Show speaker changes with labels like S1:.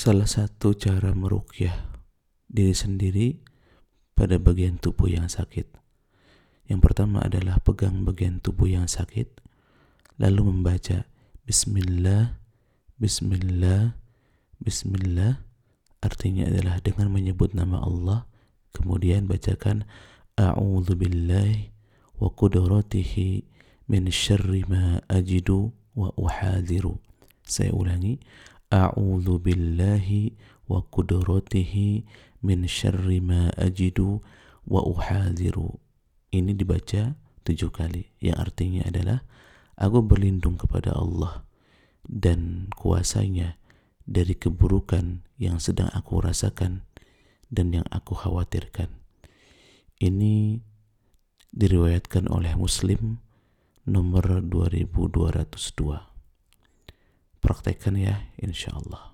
S1: salah satu cara merukyah diri sendiri pada bagian tubuh yang sakit. Yang pertama adalah pegang bagian tubuh yang sakit, lalu membaca Bismillah, Bismillah, Bismillah. Artinya adalah dengan menyebut nama Allah, kemudian bacakan A'udzu billahi wa qudratihi min syarri ma ajidu wa uhadiru. Saya ulangi, Wa qudratihi min syarri ma ajidu wa uhadiru. Ini dibaca tujuh kali, yang artinya adalah aku berlindung kepada Allah dan kuasanya dari keburukan yang sedang aku rasakan dan yang aku khawatirkan. Ini diriwayatkan oleh Muslim nomor 2202. praktekkan ya insyaallah